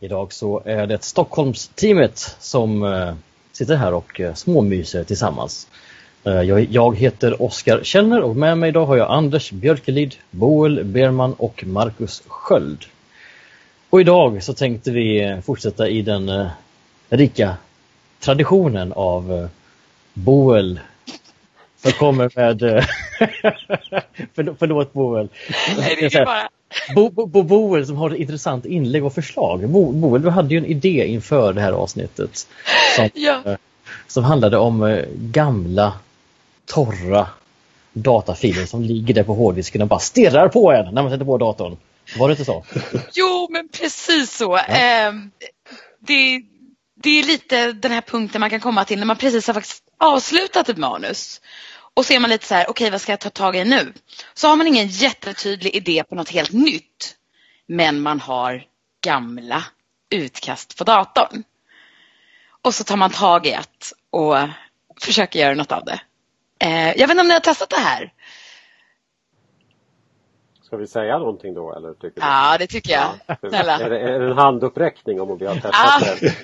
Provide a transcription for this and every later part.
Idag så är det Stockholmsteamet som eh, sitter här och eh, småmyser tillsammans. Eh, jag, heter Oskar Källner och med mig idag har jag Anders Björkelid, Boel Berman och Marcus Sköld. Och idag så tänkte vi fortsätta i den rika traditionen av Boel som kommer med... förlåt, förlåt Boel. Nej, det är bara... Bo, Bo, Bo, Boel som har ett intressant inlägg och förslag. Bo, Boel, du hade ju en idé inför det här avsnittet. Som, Ja. eh, som handlade om eh, gamla, torra datafiler som ligger där på hårddisken och bara stirrar på en när man sätter på datorn. Var det inte så? Jo, men precis så. Ehm, det, det är lite den här punkten man kan komma till när man precis har faktiskt avslutat ett manus. Och så är man lite så här, okej vad ska jag ta tag i nu? Så har man ingen jättetydlig idé på något helt nytt. Men man har gamla utkast på datorn. Och så tar man tag i ett och försöker göra något av det. Eh, jag vet inte om ni har testat det här? Ska vi säga någonting då eller tycker du? Ja, det tycker jag. Är Snälla. det, är det en handuppräckning om vi har testat Ah. det?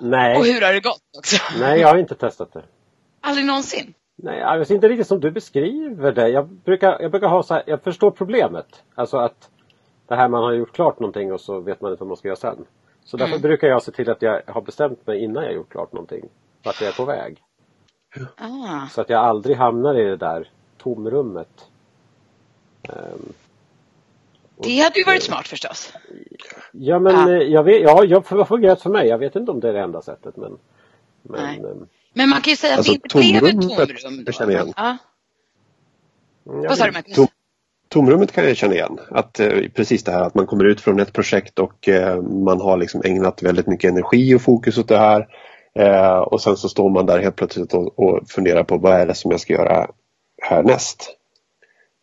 Nej, Och hur har det gått också? nej jag har inte testat det. Aldrig någonsin. Nej, vet inte riktigt som du beskriver det. Jag brukar, jag brukar ha så här, jag förstår problemet. Alltså att det här man har gjort klart någonting och så vet man inte vad man ska göra sen. Så därför Mm. brukar jag se till att jag har bestämt mig innan jag gjort klart någonting. Vart jag är på väg. Ah. Så att jag aldrig hamnar i det där tomrummet. Ehm, Det hade ju varit smart förstås. Ja men Ah. jag vet, ja, jag har fungerat för mig. Jag vet inte om det är det enda sättet men. Men ehm, Men man kan ju säga att Alltså, det inte blev ett tomrum. jag känner igen. Ja. jag Vad sa du Marcus? Tom- Tomrummet kan jag känna igen. Att, eh, precis det här att man kommer ut från ett projekt och eh, man har liksom ägnat väldigt mycket energi och fokus åt det här. Eh, och sen så står man där helt plötsligt och, och funderar på vad är det som jag ska göra härnäst.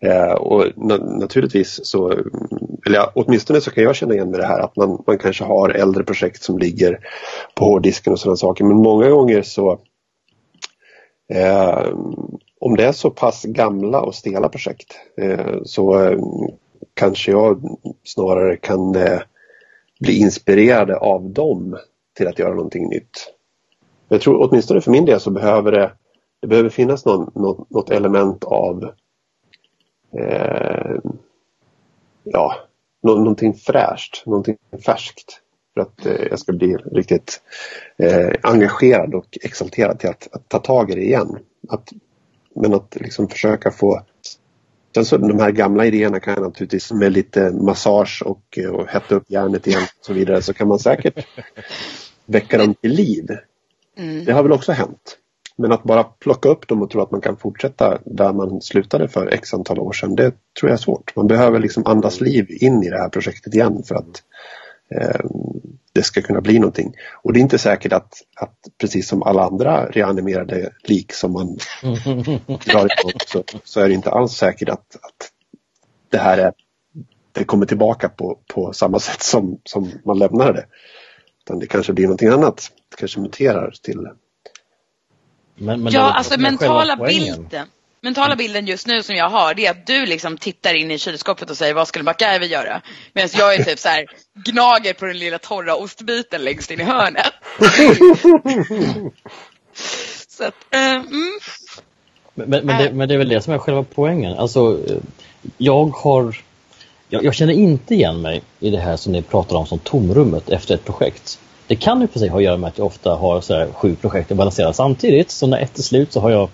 Eh, och na- naturligtvis så, eller ja, åtminstone så kan jag känna igen med det här att man, man kanske har äldre projekt som ligger på hårddisken och sådana saker. Men många gånger så Eh, om det är så pass gamla och stela projekt eh, så eh, kanske jag snarare kan eh, bli inspirerade av dem till att göra någonting nytt. Jag tror åtminstone för min del så behöver det, det behöver finnas någon, något, något element av eh, ja, nå, någonting fräscht, någonting färskt för att eh, jag ska bli riktigt eh, engagerad och exalterad till att, att ta tag i det igen. Att, men att liksom försöka få Sen så de här gamla idéerna kan jag naturligtvis med lite massage och, eh, och hetta upp hjärnet igen och så vidare så kan man säkert väcka dem till liv. Mm. Det har väl också hänt. Men att bara plocka upp dem och tro att man kan fortsätta där man slutade för x antal år sedan, det tror jag är svårt. Man behöver liksom andas liv in i det här projektet igen för att eh, det ska kunna bli någonting. Och det är inte säkert att, att precis som alla andra reanimerade lik som man drar ifrån så, så är det inte alls säkert att, att det här är, det kommer tillbaka på, på samma sätt som, som man lämnade det. Utan det kanske blir någonting annat. Det kanske muterar till Men, men Ja, alltså mentala bilden. Mentala bilden just nu som jag har det är att du liksom tittar in i kylskåpet och säger vad skulle MacGyver göra? Medan jag är typ så här gnager på den lilla torra ostbiten längst in i hörnet. så att, eh, mm. Men, men, men, det, men det är väl det som är själva poängen. Alltså, eh, jag har... Jag, jag känner inte igen mig i det här som ni pratar om som tomrummet efter ett projekt. Det kan ju sig ha att göra med att jag ofta har så här sju projekt att balansera samtidigt. Så när ett är slut så har jag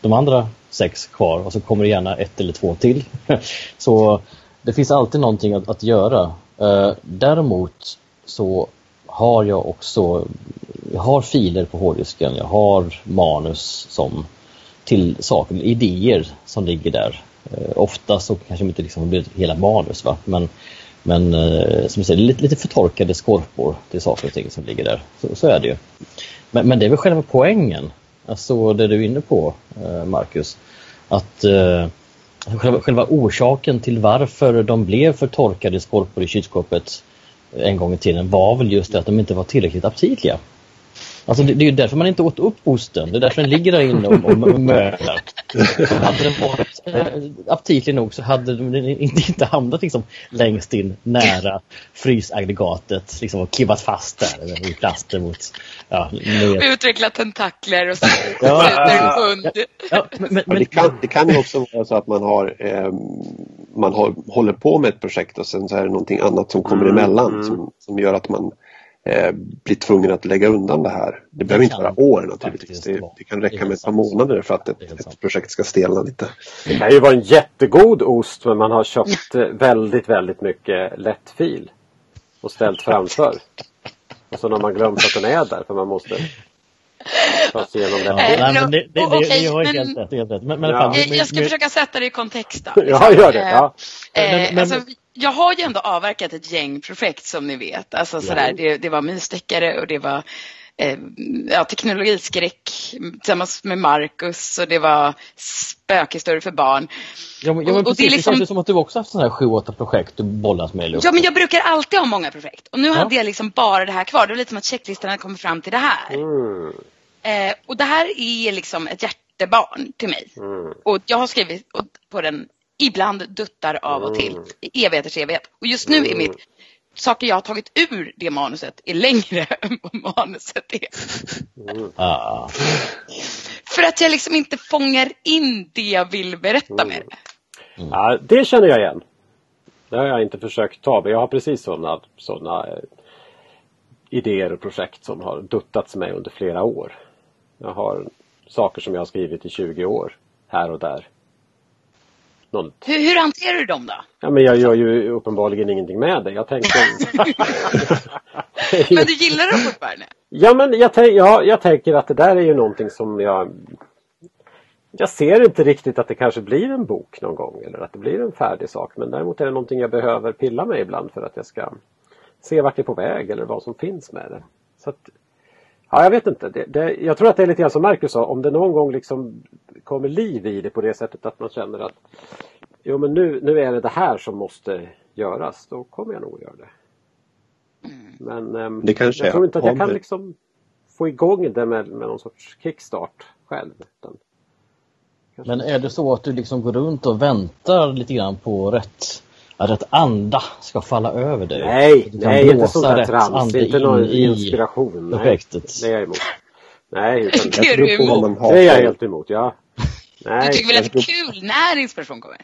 de andra sex kvar och så kommer det gärna ett eller två till. så det finns alltid någonting att, att göra. Eh, däremot så har jag också jag har filer på hårddisken, jag har manus som till saker, idéer som ligger där. Eh, ofta så kanske de inte liksom blir hela manus va? men men eh, som du säger, lite, lite förtorkade skorpor till saker och ting som ligger där. Så, så är det ju. Men, men det är väl själva poängen, alltså det du är inne på eh, Marcus. Att eh, själva, själva orsaken till varför de blev förtorkade skorpor i kylskåpet en gång i tiden var väl just det att de inte var tillräckligt aptitliga. Alltså det, det är ju därför man inte åt upp osten. Det är därför den ligger där inne och, och mölar. Hade den varit äh, aptitlig nog så hade den inte, inte hamnat liksom längst in nära frysaggregatet liksom, och kibbat fast där i plaster mot... Ja, Utveckla tentakler och så ja, ja, ja, men, men, det, kan, det kan ju också vara så att man har eh, man har, håller på med ett projekt och sen så är det någonting annat som kommer mm, emellan mm. Som, som gör att man eh, blir tvungen att lägga undan det här. Det behöver inte vara år naturligtvis. Det, det, kan räcka med ett par månader för att ett, ett, projekt ska stelna lite. Det kan ju vara en jättegod ost men man har köpt väldigt, väldigt mycket lättfil och ställt framför. Och så har man glömt att den är där för man måste ta sig igenom det. Ja, nej, men det, det, det, det har helt rätt. Helt rätt. Men, men, ja. jag, jag ska försöka sätta det i kontext. Då, liksom. Ja, gör det. Ja. Eh, men, men, alltså, jag har ju ändå avverkat ett gäng projekt som ni vet. Alltså sådär, det, det var mysdeckare och det var eh, ja, teknologiskräck tillsammans med Marcus och det var spökhistorier för barn. Ja, men, ja, men precis, det, liksom... det känns som att du också haft sådana här sju, åtta projekt du bollat med. Ja, men jag brukar alltid ha många projekt. Och nu ja. hade jag liksom bara det här kvar. Det var lite som att checklistan hade kommit fram till det här. Mm. Eh, och det här är liksom ett hjärtebarn till mig. Mm. Och jag har skrivit på den ibland duttar av och till mm. i evigheters evighet. Och just nu är mm. mitt saker jag har tagit ur det manuset är längre än vad manuset är. Mm. Ah. För att jag liksom inte fångar in det jag vill berätta med det. Mm. Ja, det känner jag igen. Det har jag inte försökt ta, men jag har precis sådana såna, eh, idéer och projekt som har duttats med under flera år. Jag har saker som jag har skrivit i 20 år, här och där. Något. Hur, hur hanterar du dem då? Ja, men jag gör ju uppenbarligen ingenting med det. Jag tänker... men du gillar dem fortfarande? Ja, men jag, ja, jag tänker att det där är ju någonting som jag... Jag ser inte riktigt att det kanske blir en bok någon gång eller att det blir en färdig sak. Men däremot är det någonting jag behöver pilla med ibland för att jag ska se vart det är på väg eller vad som finns med det. Så att, Ja, jag vet inte. Det, det, jag tror att det är lite grann som Marcus sa, om det någon gång liksom kommer liv i det på det sättet att man känner att jo men nu, nu är det det här som måste göras, då kommer jag nog att göra det. Men äm, det kanske jag tror inte att jag kan liksom få igång det med, med någon sorts kickstart själv. Utan men är det så att du liksom går runt och väntar lite grann på rätt att rätt anda ska falla över dig. Nej, nej inte sånt där trams. Inte någon inspiration. Projektet. Nej, det är jag emot. Nej, utan det är du emot. Det är jag helt emot, ja. Nej, du tycker väl att det är kul när inspiration kommer?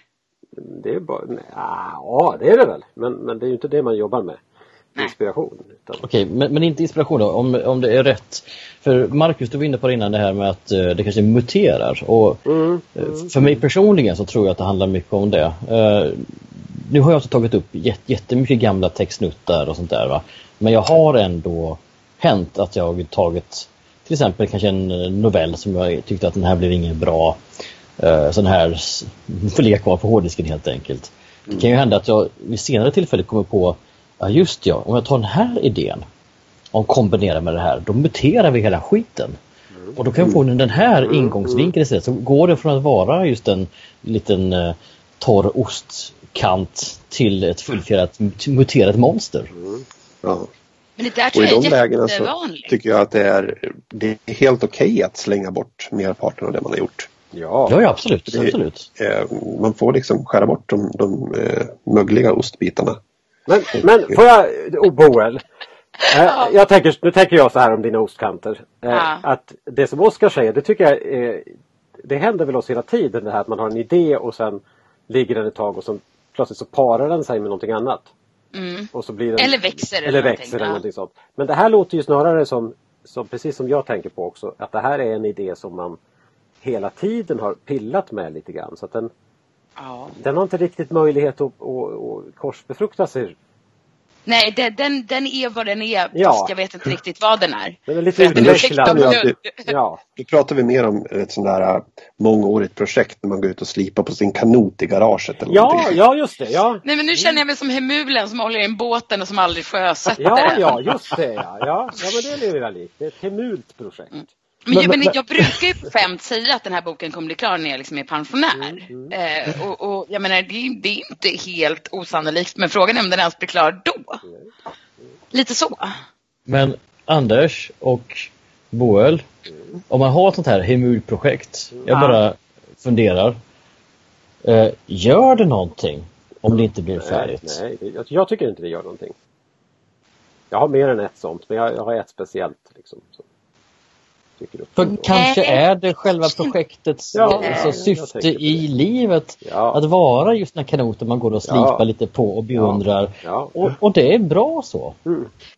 Det är bara, nej, ja det är det väl. Men, men det är ju inte det man jobbar med. Inspiration. Utan... Okej, men, men inte inspiration då, om, om det är rätt. För Marcus, du var inne på det innan det här med att uh, det kanske muterar. Och, mm, mm, för mig personligen så tror jag att det handlar mycket om det. Uh, nu har jag också tagit upp jättemycket gamla textnuttar och sånt där. Va? Men jag har ändå hänt att jag tagit till exempel kanske en eh, novell som jag tyckte att den här blev ingen bra uh, sån här får ligga kvar på hårddisken helt enkelt. Det kan ju hända att jag vid senare tillfälle kommer på ja just ja, om jag tar den här idén och kombinerar med det här, då muterar vi hela skiten. Och då kan vi få den här ingångsvinkeln istället. Så går det från att vara just en liten uh, torr ost kant till ett fullfjädrat muterat monster. Mm. Ja. Men det där tror och i de lägena så tycker jag att det är, det är helt okej okay att slänga bort merparten av det man har gjort. Ja, ja, ja absolut. Det, absolut. Eh, man får liksom skära bort de, de eh, mögliga ostbitarna. Men, men får jag, oh, Boel. Eh, jag tänker, nu tänker jag så här om dina ostkanter. Eh, ja. Att det som Oskar säger, det tycker jag det händer väl oss hela tiden det här att man har en idé och sen ligger den ett tag och så plötsligt så parar den sig med någonting annat. Mm. Och så blir den, eller växer eller, eller växer eller någonting sånt. Men det här låter ju snarare som, som, precis som jag tänker på också, att det här är en idé som man hela tiden har pillat med lite grann. Så att den, ja. den har inte riktigt möjlighet att, att, att korsbefrukta sig Nej, det, den, den är vad den är, Ja. fast jag vet inte riktigt vad den är. Den är lite den utvecklad. ursäktar Ja, Då pratar vi mer om ett sånt där äh, mångårigt projekt när man går ut och slipar på sin kanot i garaget. Eller ja, någonting. ja just det. Ja. Nej men nu känner jag mig som Hemulen som håller i en båten och som aldrig sjösätter Ja, den. ja, just det. Ja, ja, ja men det är är ett hemult projekt. Men, Men- jag, men, men- jag brukar ju på skämt säga att den här boken kommer bli klar när jag liksom är pensionär. Mm, Eh, och, och jag menar, det, är- det är inte helt osannolikt, men frågan är om den ens blir klar då. Lite så. Men Anders och Boel, om man har ett sånt här Hemul-projekt, jag Ja. bara funderar. Eh, gör det någonting om det inte blir Nej, färdigt? nej det, jag, jag tycker inte det gör någonting. Jag har mer än ett sånt, men jag, jag har ett speciellt. Liksom, som dyker upp. För kanske är det själva projektets Ja, alltså, jag syfte i livet Ja. att vara just den här kanoten man går och slipar Ja. lite på och beundrar. Ja. Och, och det är bra så.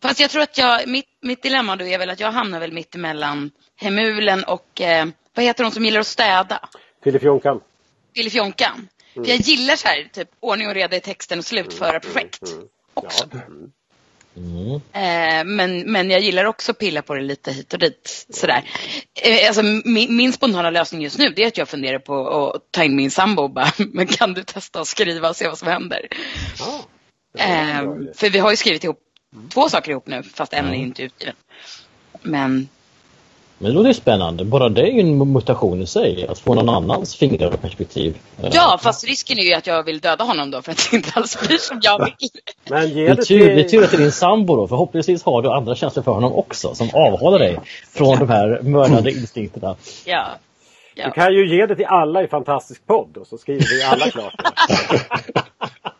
Fast jag tror att jag, mitt, mitt dilemma då är väl att jag hamnar väl mitt emellan Hemulen och, eh, vad heter hon som gillar att städa? Filifjonkan. Filifjonkan. För jag gillar så här, typ ordning och reda i texten och slutföra projekt också. Ja. Mm. Mm. Eh, men, men jag gillar också att pilla på det lite hit och dit. Sådär. Eh, alltså, min, min spontana lösning just nu det är att jag funderar på att ta in min sambo och bara, men kan du testa att skriva och se vad som händer? Eh, idé. för vi har ju skrivit ihop två saker ihop nu, fast en är inte utgiven. Men Men det låter ju spännande. Bara det är ju en mutation i sig. Att få någon annans fingrar och perspektiv. Eh, ja, fast risken är ju att jag vill döda honom då för att det inte alls blir som jag vill. Men ge Det är, tur, det är tur att det är din sambo då. Förhoppningsvis har du andra känslor för honom också. Som avhåller dig från de här mördande instinkterna. Ja. Du ja. kan ju ge det till alla i Fantastisk podd och så skriver vi alla klart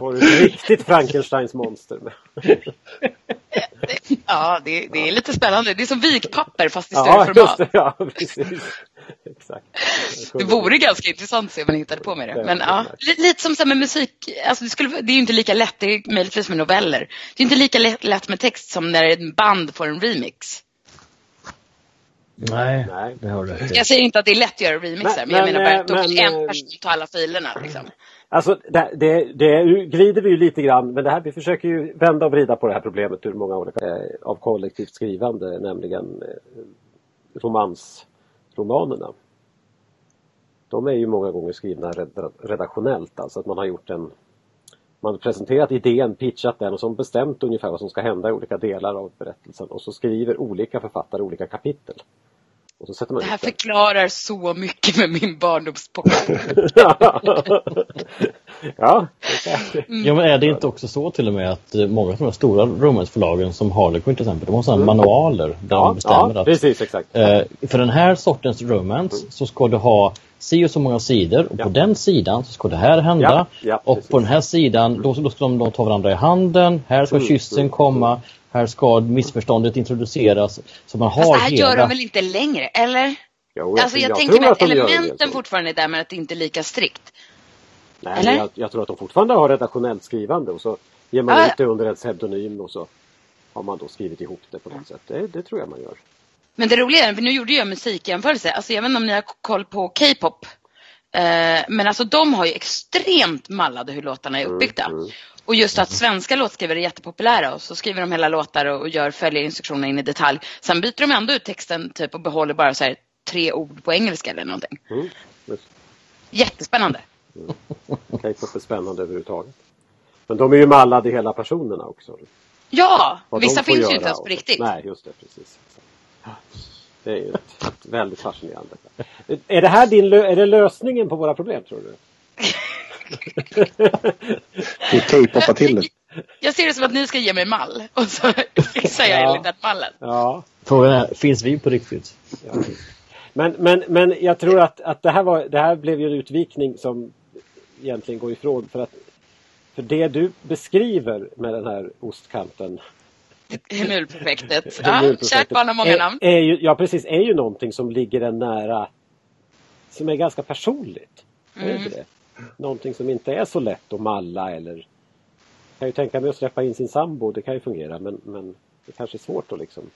det. Får du ett riktigt Frankensteins monster. Ja, det, det är lite spännande. Det är som vikpapper fast i större Ja, format. det. Ja, precis. Exakt. Det vore ganska intressant att se om man hittade på med det. Men ja, li- lite som så med musik. Alltså det, skulle, det är ju inte lika lätt, det är möjligtvis med noveller. Det är inte lika lätt, lätt med text som när ett band får en remix. Nej, Nej. det har du rätt i. Jag säger inte att det är lätt att göra remixar, Men- men, jag men, menar bara eh, att då fick men, en eh, person ta alla filerna. Liksom. Alltså, det, det, det glider vi ju lite grann, men det här, vi försöker ju vända och vrida på det här problemet ur många olika eh, av kollektivt skrivande, nämligen eh, romansromanerna. De är ju många gånger skrivna red- redaktionellt, alltså att man har gjort en man presenterat idén, pitchat den och så bestämt ungefär vad som ska hända i olika delar av berättelsen och så skriver olika författare olika kapitel. Och så sätter man Det här förklarar så mycket med min barndomspopulation. ja, det kan- Ja, men är det inte också så till och med att eh, många av de här stora romansförlagen som Harlequin till exempel, de har sådana manualer där de ja, bestämmer ja, att precis exakt. eh, för den här sortens romance så ska du ha si och så många sidor och Ja. på den sidan så ska det här hända Ja, ja, och precis. på den här sidan då, då ska de då ta varandra i handen, här ska Mm, kyssen mm, komma, här ska missförståndet introduceras. Så man har Fast det här hela... gör de väl inte längre, eller? Jo, Alltså jag, jag tänker mig att de del elementen fortfarande är där men att det inte är lika strikt. Nej, Eller? Jag, jag tror att de fortfarande har redaktionellt skrivande och så ger man ja. ut det under en pseudonym och så har man då skrivit ihop det på något sätt. Det, det tror jag man gör. Men det roliga är, för nu gjorde jag musikjämförelse, alltså jag vet inte om ni har koll på K-pop. Eh, men alltså de har ju extremt mallade hur låtarna är uppbyggda. mm. Och just att svenska låtskrivare är jättepopulära och så skriver de hela låtar och, och gör följer instruktionerna in i detalj. Sen byter de ändå ut texten typ och behåller bara så här tre ord på engelska eller någonting. Mm. Just. Jättespännande. K-pop är spännande överhuvudtaget. Men de är ju mallade i hela personerna också. Ja, Vad vissa finns göra ju inte ens på riktigt. Nej, just det. Precis. Det är ju ett, väldigt fascinerande. Är det här din lö- är det lösningen på våra problem tror du? Du K-popar till det. Jag ser det som att ni ska ge mig mall och så fixar jag Ja. enligt den mallen. Ja. Frågan är, finns vi på riktigt? Ja. Men, men, men jag tror att, att det, här var, det här blev ju en utvikning som egentligen går ifrån för att för det du beskriver med den här ostkanten Hemulprojektet. Ja, kärt barn har många är, namn. är ju, ja precis, är ju någonting som ligger en nära som är ganska personligt. Är det Mm. inte det? Någonting som inte är så lätt att malla eller jag kan ju tänka mig att släppa in sin sambo, det kan ju fungera men, men det kanske är svårt att liksom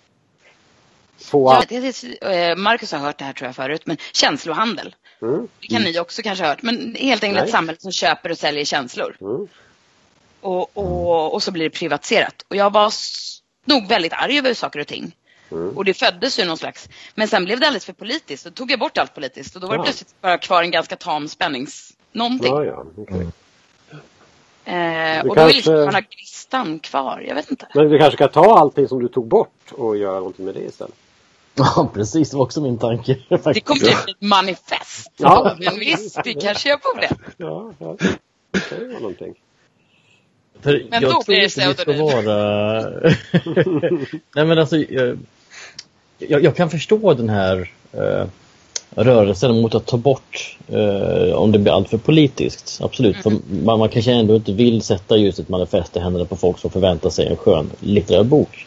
få Ja, det, eh, Marcus har hört det här tror jag förut, men känslohandel. Mm, Det kan ni också kanske ha hört, men helt enkelt Nej. ett samhälle som köper och säljer känslor. mm. Och, och, och så blir det privatiserat. Och jag var nog väldigt arg över saker och ting. Mm. Och det föddes ju någon slags, men sen blev det alldeles för politiskt. Då tog jag bort allt politiskt och då var det plötsligt bara kvar en ganska tam spännings... Någonting. Ja, ja. Okay. Mm. Eh, och kanske... då vill liksom man ha gnistan kvar, jag vet inte. Men du kanske kan ta allting som du tog bort och göra någonting med det istället? Ja, precis. Det var också min tanke. Det kommer bli ett manifest. Ja. Men visst, det kanske jag på det. Ja, ja. Det kan vara någonting. För men jag då blir det pseudonym. Vara... Nej men alltså, jag, jag, kan förstå den här uh, rörelsen mot att ta bort uh, om det blir alltför politiskt. Absolut, mm. för man, man kanske ändå inte vill sätta just ett manifest i händerna på folk som förväntar sig en skön litterär bok.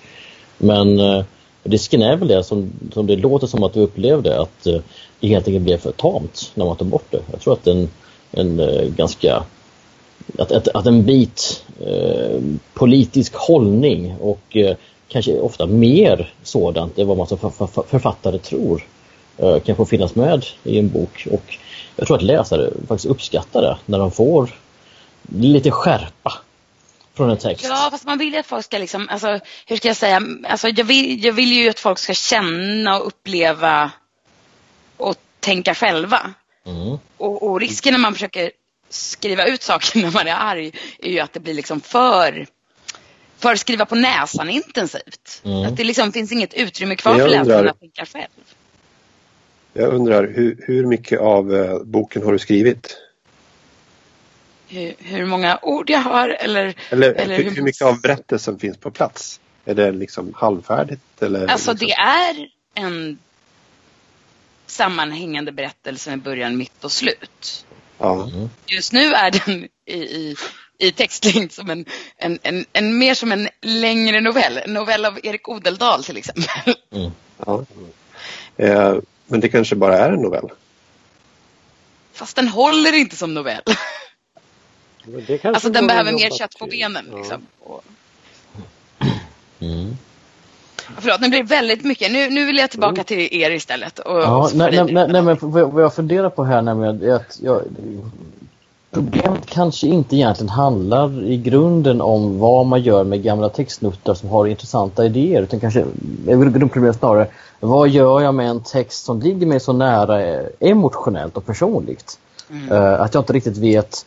Men uh, risken är väl det som, som det låter som att du upplevde att eh, det helt enkelt blev för tamt när man tog bort det. Jag tror att en, en eh, ganska att, att, att en bit eh, politisk hållning och eh, kanske ofta mer sådant än vad man som författare tror eh, kan få finnas med i en bok. Och jag tror att läsare faktiskt uppskattar det när de får lite skärpa från en text. Ja, fast man vill ju att folk ska liksom, alltså, hur ska jag säga, alltså, jag, vill, jag vill ju att folk ska känna och uppleva och tänka själva. Mm. Och, och risken när man försöker skriva ut saker när man är arg är ju att det blir liksom för för att skriva på näsan intensivt. Mm. Att det liksom finns inget utrymme kvar för läsaren att tänka själv. Jag undrar, hur, hur mycket av uh, boken har du skrivit? Hur, hur, många ord jag har eller... Eller, eller hur, hur, mycket av berättelsen finns på plats? Är det liksom halvfärdigt? Eller alltså liksom? det är en sammanhängande berättelse med början, mitt och slut. Ja. Just nu är den i, i, i textlängd som en, en, en, en, mer som en längre novell. En novell av Erik Odeldal till exempel. Mm. Ja. Eh, men det kanske bara är en novell? Fast den håller inte som novell. Alltså den behöver mer kött på benen. Ja. Liksom. Och... Mm. Förlåt, nu blir det väldigt mycket. Nu, nu vill jag tillbaka mm. till er istället. Och, ja, nej, nej, nej, nej, men vad jag funderar på här nämligen är att jag, problemet kanske inte egentligen handlar i grunden om vad man gör med gamla textnuttar som har intressanta idéer utan kanske grundproblemet snarare vad gör jag med en text som ligger mig så nära emotionellt och personligt? Mm. Uh, att jag inte riktigt vet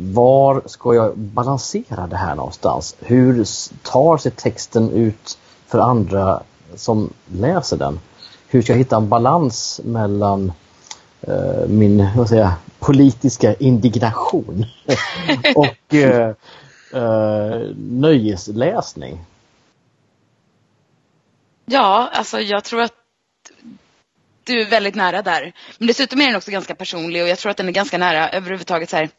var ska jag balansera det här någonstans? Hur tar sig texten ut för andra som läser den. Hur ska jag hitta en balans mellan eh, min vad säger, politiska indignation och eh, eh, nöjesläsning? Ja, alltså jag tror att du är väldigt nära där. Men dessutom är den också ganska personlig och jag tror att den är ganska nära överhuvudtaget så här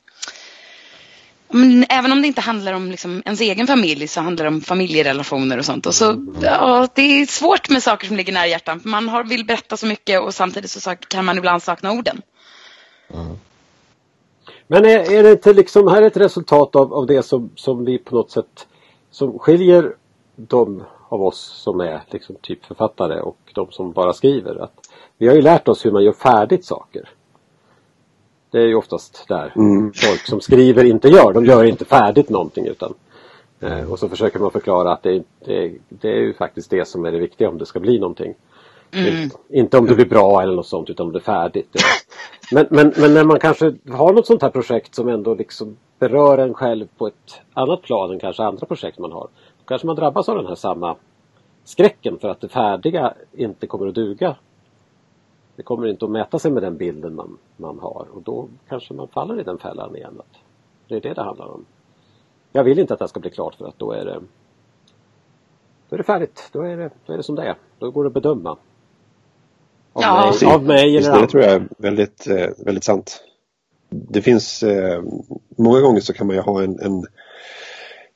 men även om det inte handlar om liksom ens egen familj så handlar det om familjerelationer och sånt. Och så, ja, det är svårt med saker som ligger nära hjärtan. Man har, vill berätta så mycket och samtidigt så kan man ibland sakna orden. Mm. Men är, är det inte liksom här är ett resultat av, av det som, som vi på något sätt som skiljer de av oss som är liksom typ författare och de som bara skriver. Att vi har ju lärt oss hur man gör färdigt saker. Det är ju oftast där mm. folk som skriver inte gör. De gör inte färdigt någonting utan eh, och så försöker man förklara att det, det, det, är ju faktiskt det som är det viktiga om det ska bli någonting. Mm. Inte, inte om det blir bra eller något sånt utan om det är färdigt. Men, men, men när man kanske har något sånt här projekt som ändå liksom berör en själv på ett annat plan än kanske andra projekt man har. Då kanske man drabbas av den här samma skräcken för att det färdiga inte kommer att duga det kommer inte att mäta sig med den bilden man, man har och då kanske man faller i den fällan igen. Att det är det det handlar om. Jag vill inte att det ska bli klart för att då är det då är det färdigt. Då är det, då är det som det är. Då går det att bedöma. Av ja. mig, av mig eller Det tror jag är väldigt, eh, väldigt sant. Det finns eh, många gånger så kan man ju ha en, en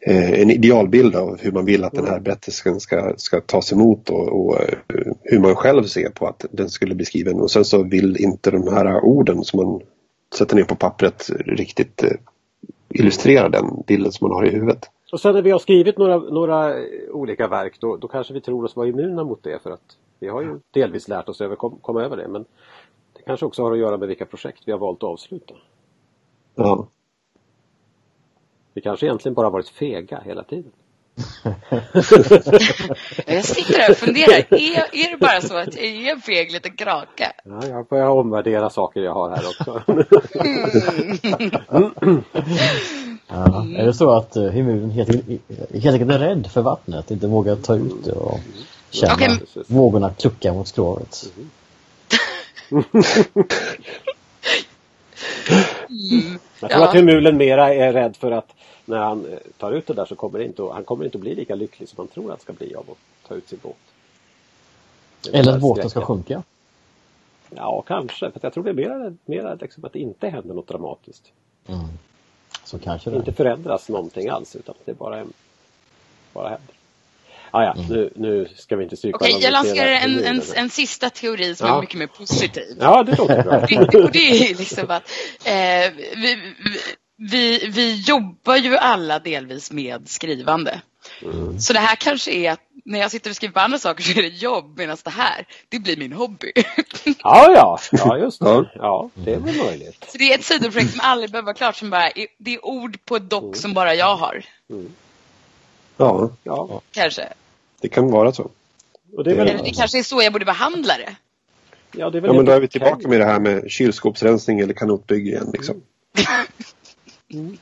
en idealbild av hur man vill att den här mm. berättelsen ska, ska tas emot och, och, eh, hur man själv ser på att den skulle bli skriven. Och sen så vill inte de här orden som man sätter ner på pappret riktigt eh, illustrera den bilden som man har i huvudet. Och sen när vi har skrivit några, några olika verk då, då kanske vi tror oss vara immuna mot det för att vi har ju delvis lärt oss att kom, komma över det men det kanske också har att göra med vilka projekt vi har valt att avsluta. Ja. Vi kanske egentligen bara varit fega hela tiden. jag sitter här och funderar, är, är det bara så att jag är en feg liten kraka? Ja, jag börjar omvärdera saker jag har här också. Mm. ja, är det så att uh, Himulen helt, helt enkelt är rädd för vattnet, inte vågar ta ut det och känna okay. vågorna klucka mot skrovet? Mm. Jag tror ja. att Himulen mera är rädd för att när han eh, tar ut det där så kommer det inte, han kommer inte att bli lika lycklig som han tror att det ska bli av att ta ut sin båt. Eller att båten ska sjunka? Ja, kanske. För jag tror det är mer, mer liksom att det inte händer något dramatiskt. Mm. Så kanske det. Inte förändras någonting alls utan det bara, bara händer. Ah, ja, mm. nu, nu ska vi inte stryka Okej, okay, jag lanserar en, en, en, sista teori som ja. är mycket mer positiv. Ja, det låter bra. och det är liksom att eh, vi, vi, vi jobbar ju alla delvis med skrivande. Mm. Så det här kanske är att när jag sitter och skriver på andra saker så är det jobb medan det här, det blir min hobby. Ja, ja, ja just det. Ja, det är väl möjligt. Så det är ett sidoprojekt som aldrig behöver vara klart som bara är, det är ord på ett dock mm. som bara jag har. Mm. Ja. ja, kanske. Det kan vara så. Och det, är väl... Eller det kanske är så jag borde behandla det. Ja, det är väl ja men då är vi tillbaka med det här med kylskåpsrensning eller kanotbygge igen. Liksom. Mm.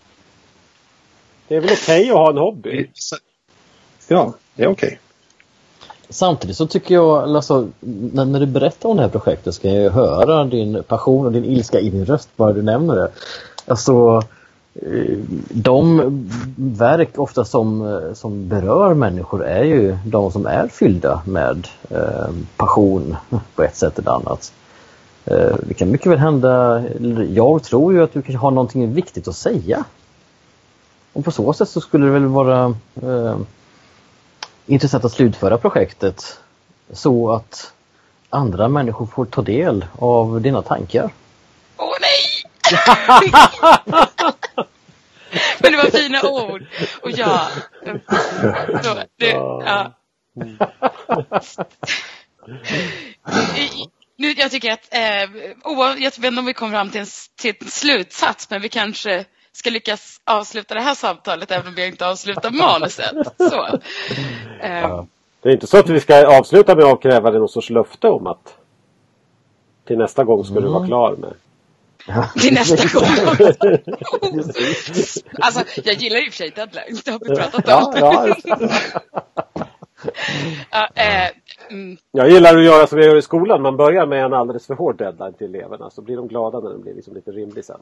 Det är väl okej okay att ha en hobby? Ja, det är okej. Okay. Samtidigt så tycker jag, alltså, när, när, du berättar om det här projektet ska jag höra din passion och din ilska i din röst bara du nämner det. Alltså, Eh, de verk ofta som, eh, som berör människor är ju de som är fyllda med eh, passion på ett sätt eller annat. Det kan mycket väl hända, jag tror ju att du kanske har någonting viktigt att säga. Och på så sätt så skulle det väl vara eh, intressant att slutföra projektet så att andra människor får ta del av dina tankar. Men det var fina ord. Och ja, så, det, ja. Nu, jag tycker att, eh, jag vet inte om vi kommer fram till en, till en slutsats, men vi kanske ska lyckas avsluta det här samtalet även om vi inte avslutar manuset. Så. Eh. Det är inte så att vi ska avsluta med att avkräva dig någon sorts löfte om att till nästa gång ska mm. du vara mm. klar med till nästa gång. alltså, jag gillar i och för sig deadlines, det har vi pratat om. Ja, ja. eh, mm. Jag gillar att göra som jag gör i skolan. Man börjar med en alldeles för hård deadline till eleverna så blir de glada när den blir liksom lite rimlig sen.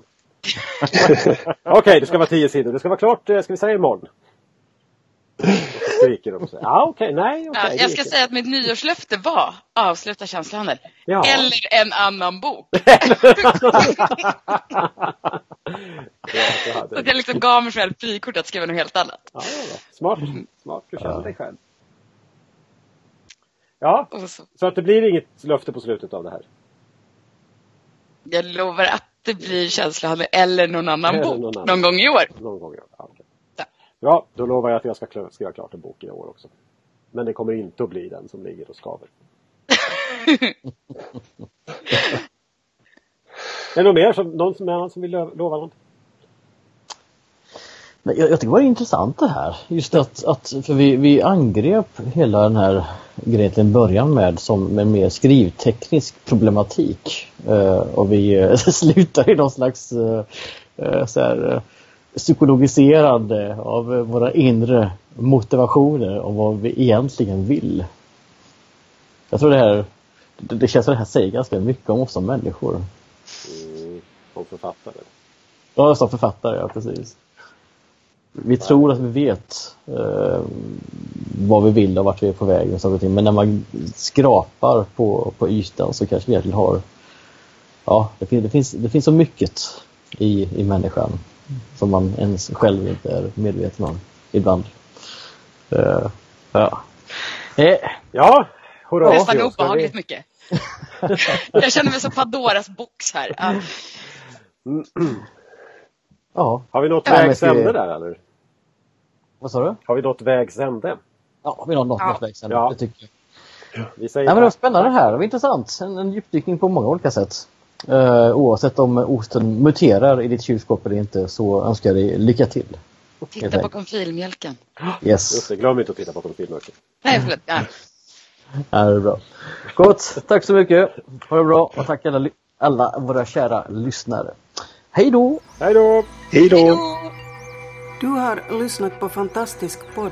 Okej, okay, det ska vara tio sidor. Det ska vara klart, eh, ska vi säga imorgon? Skriker de. Så. Okej, okay, nej, okay, ja, Jag ska säga att mitt nyårslöfte var avsluta känslohandel. Ja. Eller en annan bok. ja, så att jag liksom gav mig själv frikort att skriva något helt annat. Ja, Smart, smart. Du känner dig själv. Ja, så att det blir inget löfte på slutet av det här? Jag lovar att det blir känslohandel eller någon annan eller bok någon, annan. någon gång i år. Någon gång i år, ja, ja. då lovar jag att jag ska skriva klart en bok i år också. Men det kommer inte att bli den som ligger och skaver. är det någon mer som, någon som, som vill lova något? Jag, jag tycker det var intressant det här. Just att, att för vi, vi angrep hela den här grejen till en början med som med mer skrivteknisk problematik. Uh, och vi uh, slutar i någon slags uh, så här, psykologiserande av våra inre motivationer och vad vi egentligen vill. Jag tror det här det, det känns som det här säger ganska mycket om oss som människor. Mm, som författare. Ja, som författare, ja precis vi tror att vi vet eh, vad vi vill och vart vi är på väg och saker Men när man skrapar på, på ytan så kanske vi egentligen har Ja, det, finns, det, finns, det finns så mycket i, i människan som man ens själv inte är medveten om ibland. Uh, ja. Eh. Ja, hurra. Nästan obehagligt vi... mycket. Jag känner mig som Pandoras box här. Uh. Ja. Har vi nått vägs ände där eller? Vad sa du? Har vi nått vägs ände? Ja, vi har nått ja. vägs ände, ja. det tycker jag. Vi säger Nej, men det var spännande det här, det var intressant. En, en djupdykning på många olika sätt. Uh, oavsett om osten muterar i ditt kylskåp eller inte så önskar jag dig lycka till. Titta på konfilmjölken. Yes. Just det, glöm inte att titta på konfirmörken. Nej, förlåt. Ja. Ja, det är bra. Gott, tack så mycket. Ha det bra och tack alla, alla våra kära lyssnare. Hej då! Hej då! Hej då! Du har lyssnat på Fantastisk podd.